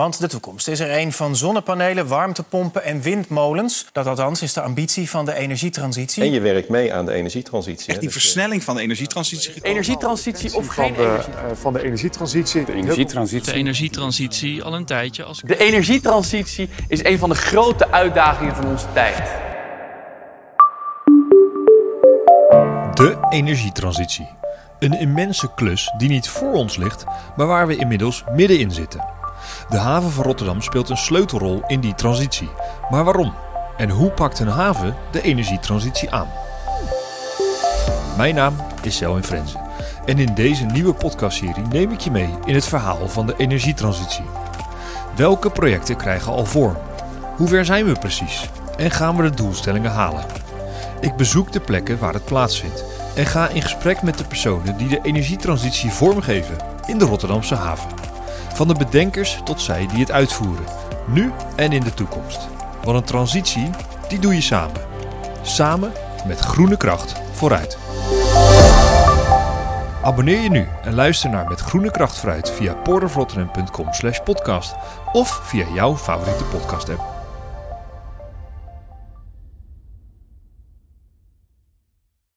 Want de toekomst is er een van zonnepanelen, warmtepompen en windmolens. Dat althans is de ambitie van de energietransitie. En je werkt mee aan de energietransitie. Echt die versnelling van de energietransitie. Energietransitie of geen van de, energie? eh, van de energietransitie. De energietransitie. De energietransitie al een tijdje als De energietransitie is een van de grote uitdagingen van onze tijd. De energietransitie. Een immense klus die niet voor ons ligt, maar waar we inmiddels middenin zitten. De haven van Rotterdam speelt een sleutelrol in die transitie. Maar waarom? En hoe pakt een haven de energietransitie aan? Mijn naam is Selwyn Frenzen. En in deze nieuwe podcastserie neem ik je mee in het verhaal van de energietransitie. Welke projecten krijgen al vorm? Hoe ver zijn we precies? En gaan we de doelstellingen halen? Ik bezoek de plekken waar het plaatsvindt en ga in gesprek met de personen die de energietransitie vormgeven in de Rotterdamse haven. Van de bedenkers tot zij die het uitvoeren, nu en in de toekomst. Want een transitie, die doe je samen. Samen met groene kracht vooruit. Abonneer je nu en luister naar Met Groene Kracht vooruit via portervrotterdam.com slash podcast of via jouw favoriete podcast app.